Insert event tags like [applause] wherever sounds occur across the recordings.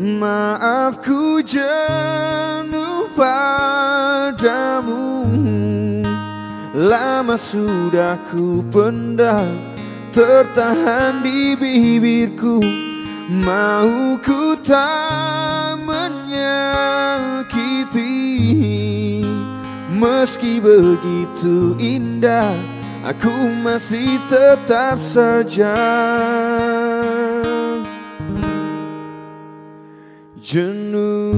Maafku jenuh padamu. Lama sudah ku pendam Tertahan di bibirku. Mau ku tak menyakiti. Meski begitu indah Aku masih tetap saja jenuh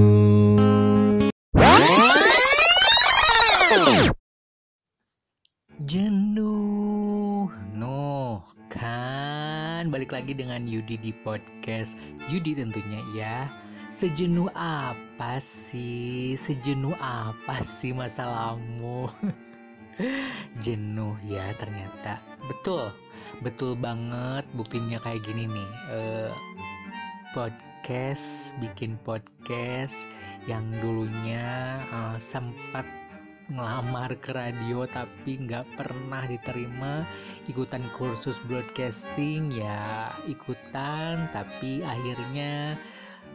Jenuh No kan Balik lagi dengan Yudi di podcast. Yudi tentunya ya. Sejenuh apa sih? Sejenuh apa sih masalahmu? [laughs] Jenuh ya ternyata. Betul. Betul banget buktinya kayak gini nih. Uh, Podcast podcast, bikin podcast yang dulunya uh, sempat ngelamar ke radio tapi nggak pernah diterima. Ikutan kursus broadcasting ya ikutan tapi akhirnya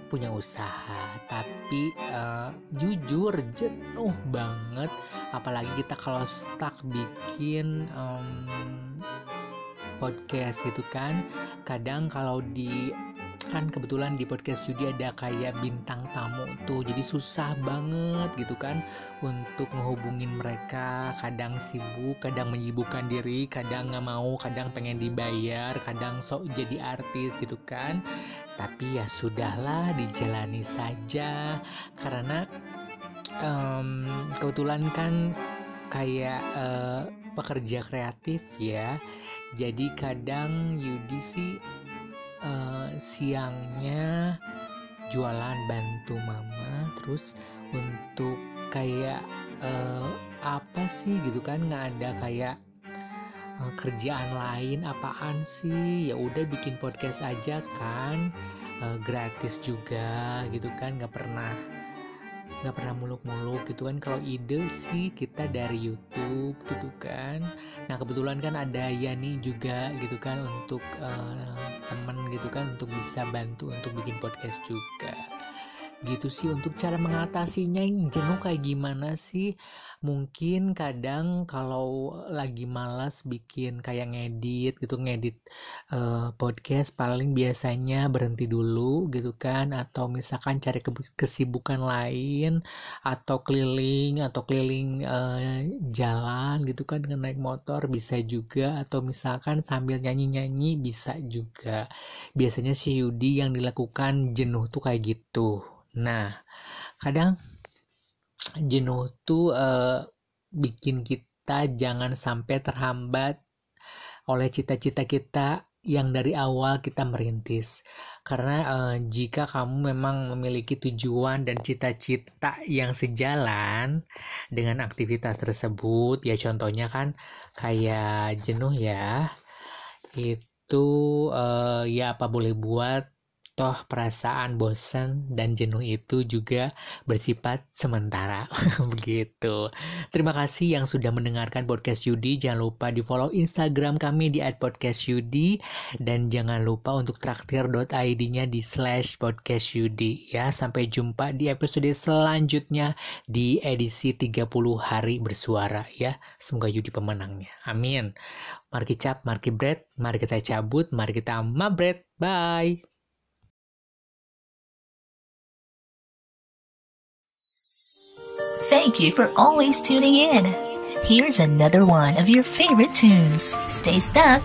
punya usaha. Tapi uh, jujur jenuh banget apalagi kita kalau stuck bikin um, podcast gitu kan. Kadang kalau di kan kebetulan di podcast Yudi ada kayak bintang tamu tuh jadi susah banget gitu kan untuk menghubungin mereka. Kadang sibuk kadang menyibukkan diri kadang nggak mau kadang pengen dibayar kadang sok jadi artis gitu kan. Tapi ya sudahlah dijalani saja. Karena um, kebetulan kan kayak uh, pekerja kreatif ya. Jadi kadang Yudi sih uh, siangnya jualan bantu mama terus untuk kayak uh, apa sih gitu kan nggak ada kayak uh, kerjaan lain apaan sih? Ya udah bikin podcast aja kan uh, gratis juga gitu kan nggak pernah nggak pernah muluk-muluk gitu kan. Kalau ide sih kita dari YouTube gitu kan. Nah kebetulan kan ada Yani juga gitu kan untuk uh, temen gitu kan untuk bisa bantu untuk bikin podcast juga. Gitu sih untuk cara mengatasinya jenuh kayak gimana sih mungkin kadang kalau lagi malas bikin kayak ngedit gitu ngedit uh, podcast paling biasanya berhenti dulu gitu kan atau misalkan cari ke kesibukan lain atau keliling atau keliling uh, jalan gitu kan dengan naik motor bisa juga. Atau misalkan sambil nyanyi-nyanyi bisa juga. Biasanya si Yudi yang dilakukan jenuh tuh kayak gitu. Nah kadang jenuh tuh uh, bikin kita jangan sampai terhambat oleh cita-cita kita yang dari awal kita merintis. Karena uh, jika kamu memang memiliki tujuan dan cita-cita yang sejalan dengan aktivitas tersebut, ya contohnya kan kayak jenuh ya, itu uh, ya apa boleh buat Toh perasaan bosan dan jenuh itu juga bersifat sementara. [laughs] Begitu. Terima kasih yang sudah mendengarkan podcast Yudi. Jangan lupa di follow Instagram kami di @podcastyudi dan jangan lupa untuk traktir.id-nya di slash podcast Yudi. Ya, sampai jumpa di episode selanjutnya di edisi 30 hari bersuara ya. Semoga Yudi pemenangnya. Amin. Mari cap, mari bread, mari kita cabut, mari kita mabret. Bye. Thank you for always tuning in. Here's another one of your favorite tunes. Stay stuck.